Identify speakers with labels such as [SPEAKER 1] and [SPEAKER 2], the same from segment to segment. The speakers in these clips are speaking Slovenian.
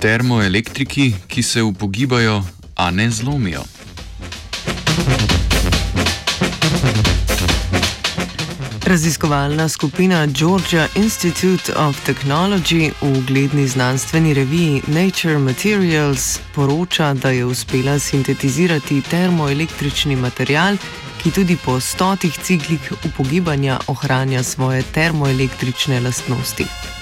[SPEAKER 1] Termoelektriki, ki se upogibajo, a ne zlomijo.
[SPEAKER 2] Raziskovalna skupina Georgia Institute of Technology v ugledni znanstveni reviji Nature Materials poroča, da je uspela sintetizirati termoelektrični material, ki tudi po stotih ciklih upogibanja ohranja svoje termoelektrične lastnosti.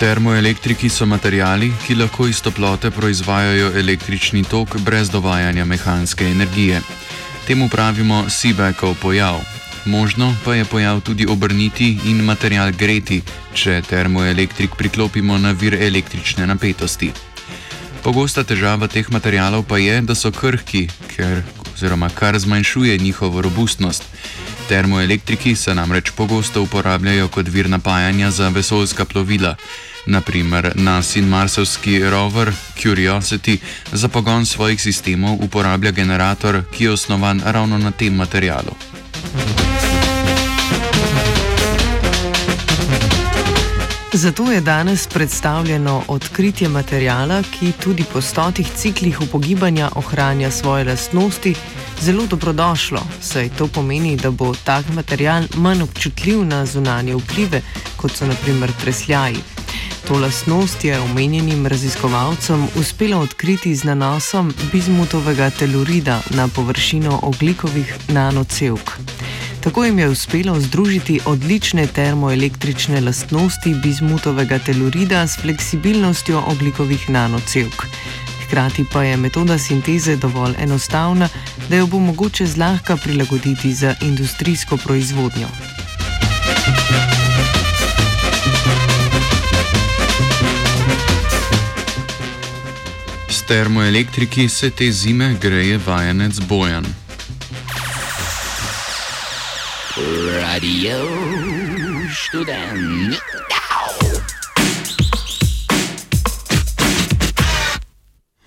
[SPEAKER 1] Termoelektriki so materijali, ki lahko iz toplote proizvajajo električni tok brez dovajanja mehanske energije. Temu pravimo Sibekov pojav. Možno pa je pojav tudi obrniti in material greti, če termoelektrik priklopimo na vir električne napetosti. Pogosta težava teh materialov pa je, da so krhki, ker, oziroma kar zmanjšuje njihovo robustnost. Termoelektriki se namreč pogosto uporabljajo kot vir napajanja za vesoljska plovila. Naprimer, nas in marsovski rover Curiosity za pogon svojih sistemov uporablja generator, ki je osnovan ravno na tem materialu.
[SPEAKER 2] Zato je danes predstavljeno odkritje materijala, ki tudi po stotih ciklih upogibanja ohranja svoje lastnosti, zelo dobrodošlo, saj to pomeni, da bo tak material manj občutljiv na zunanje vplive, kot so naprimer tresljaji. To lastnost je omenjenim raziskovalcem uspelo odkriti z nanosom bizmutovega telurida na površino oglikovih nanocevk. Tako jim je uspelo združiti odlične termoelektrične lastnosti bizmutovega telurida s fleksibilnostjo oglikovih nanocevk. Hkrati pa je metoda sinteze dovolj enostavna, da jo bo mogoče zlahka prilagoditi za industrijsko proizvodnjo.
[SPEAKER 1] Termoelektriki se te zime greje vajenec Bojan.
[SPEAKER 3] Radio študent.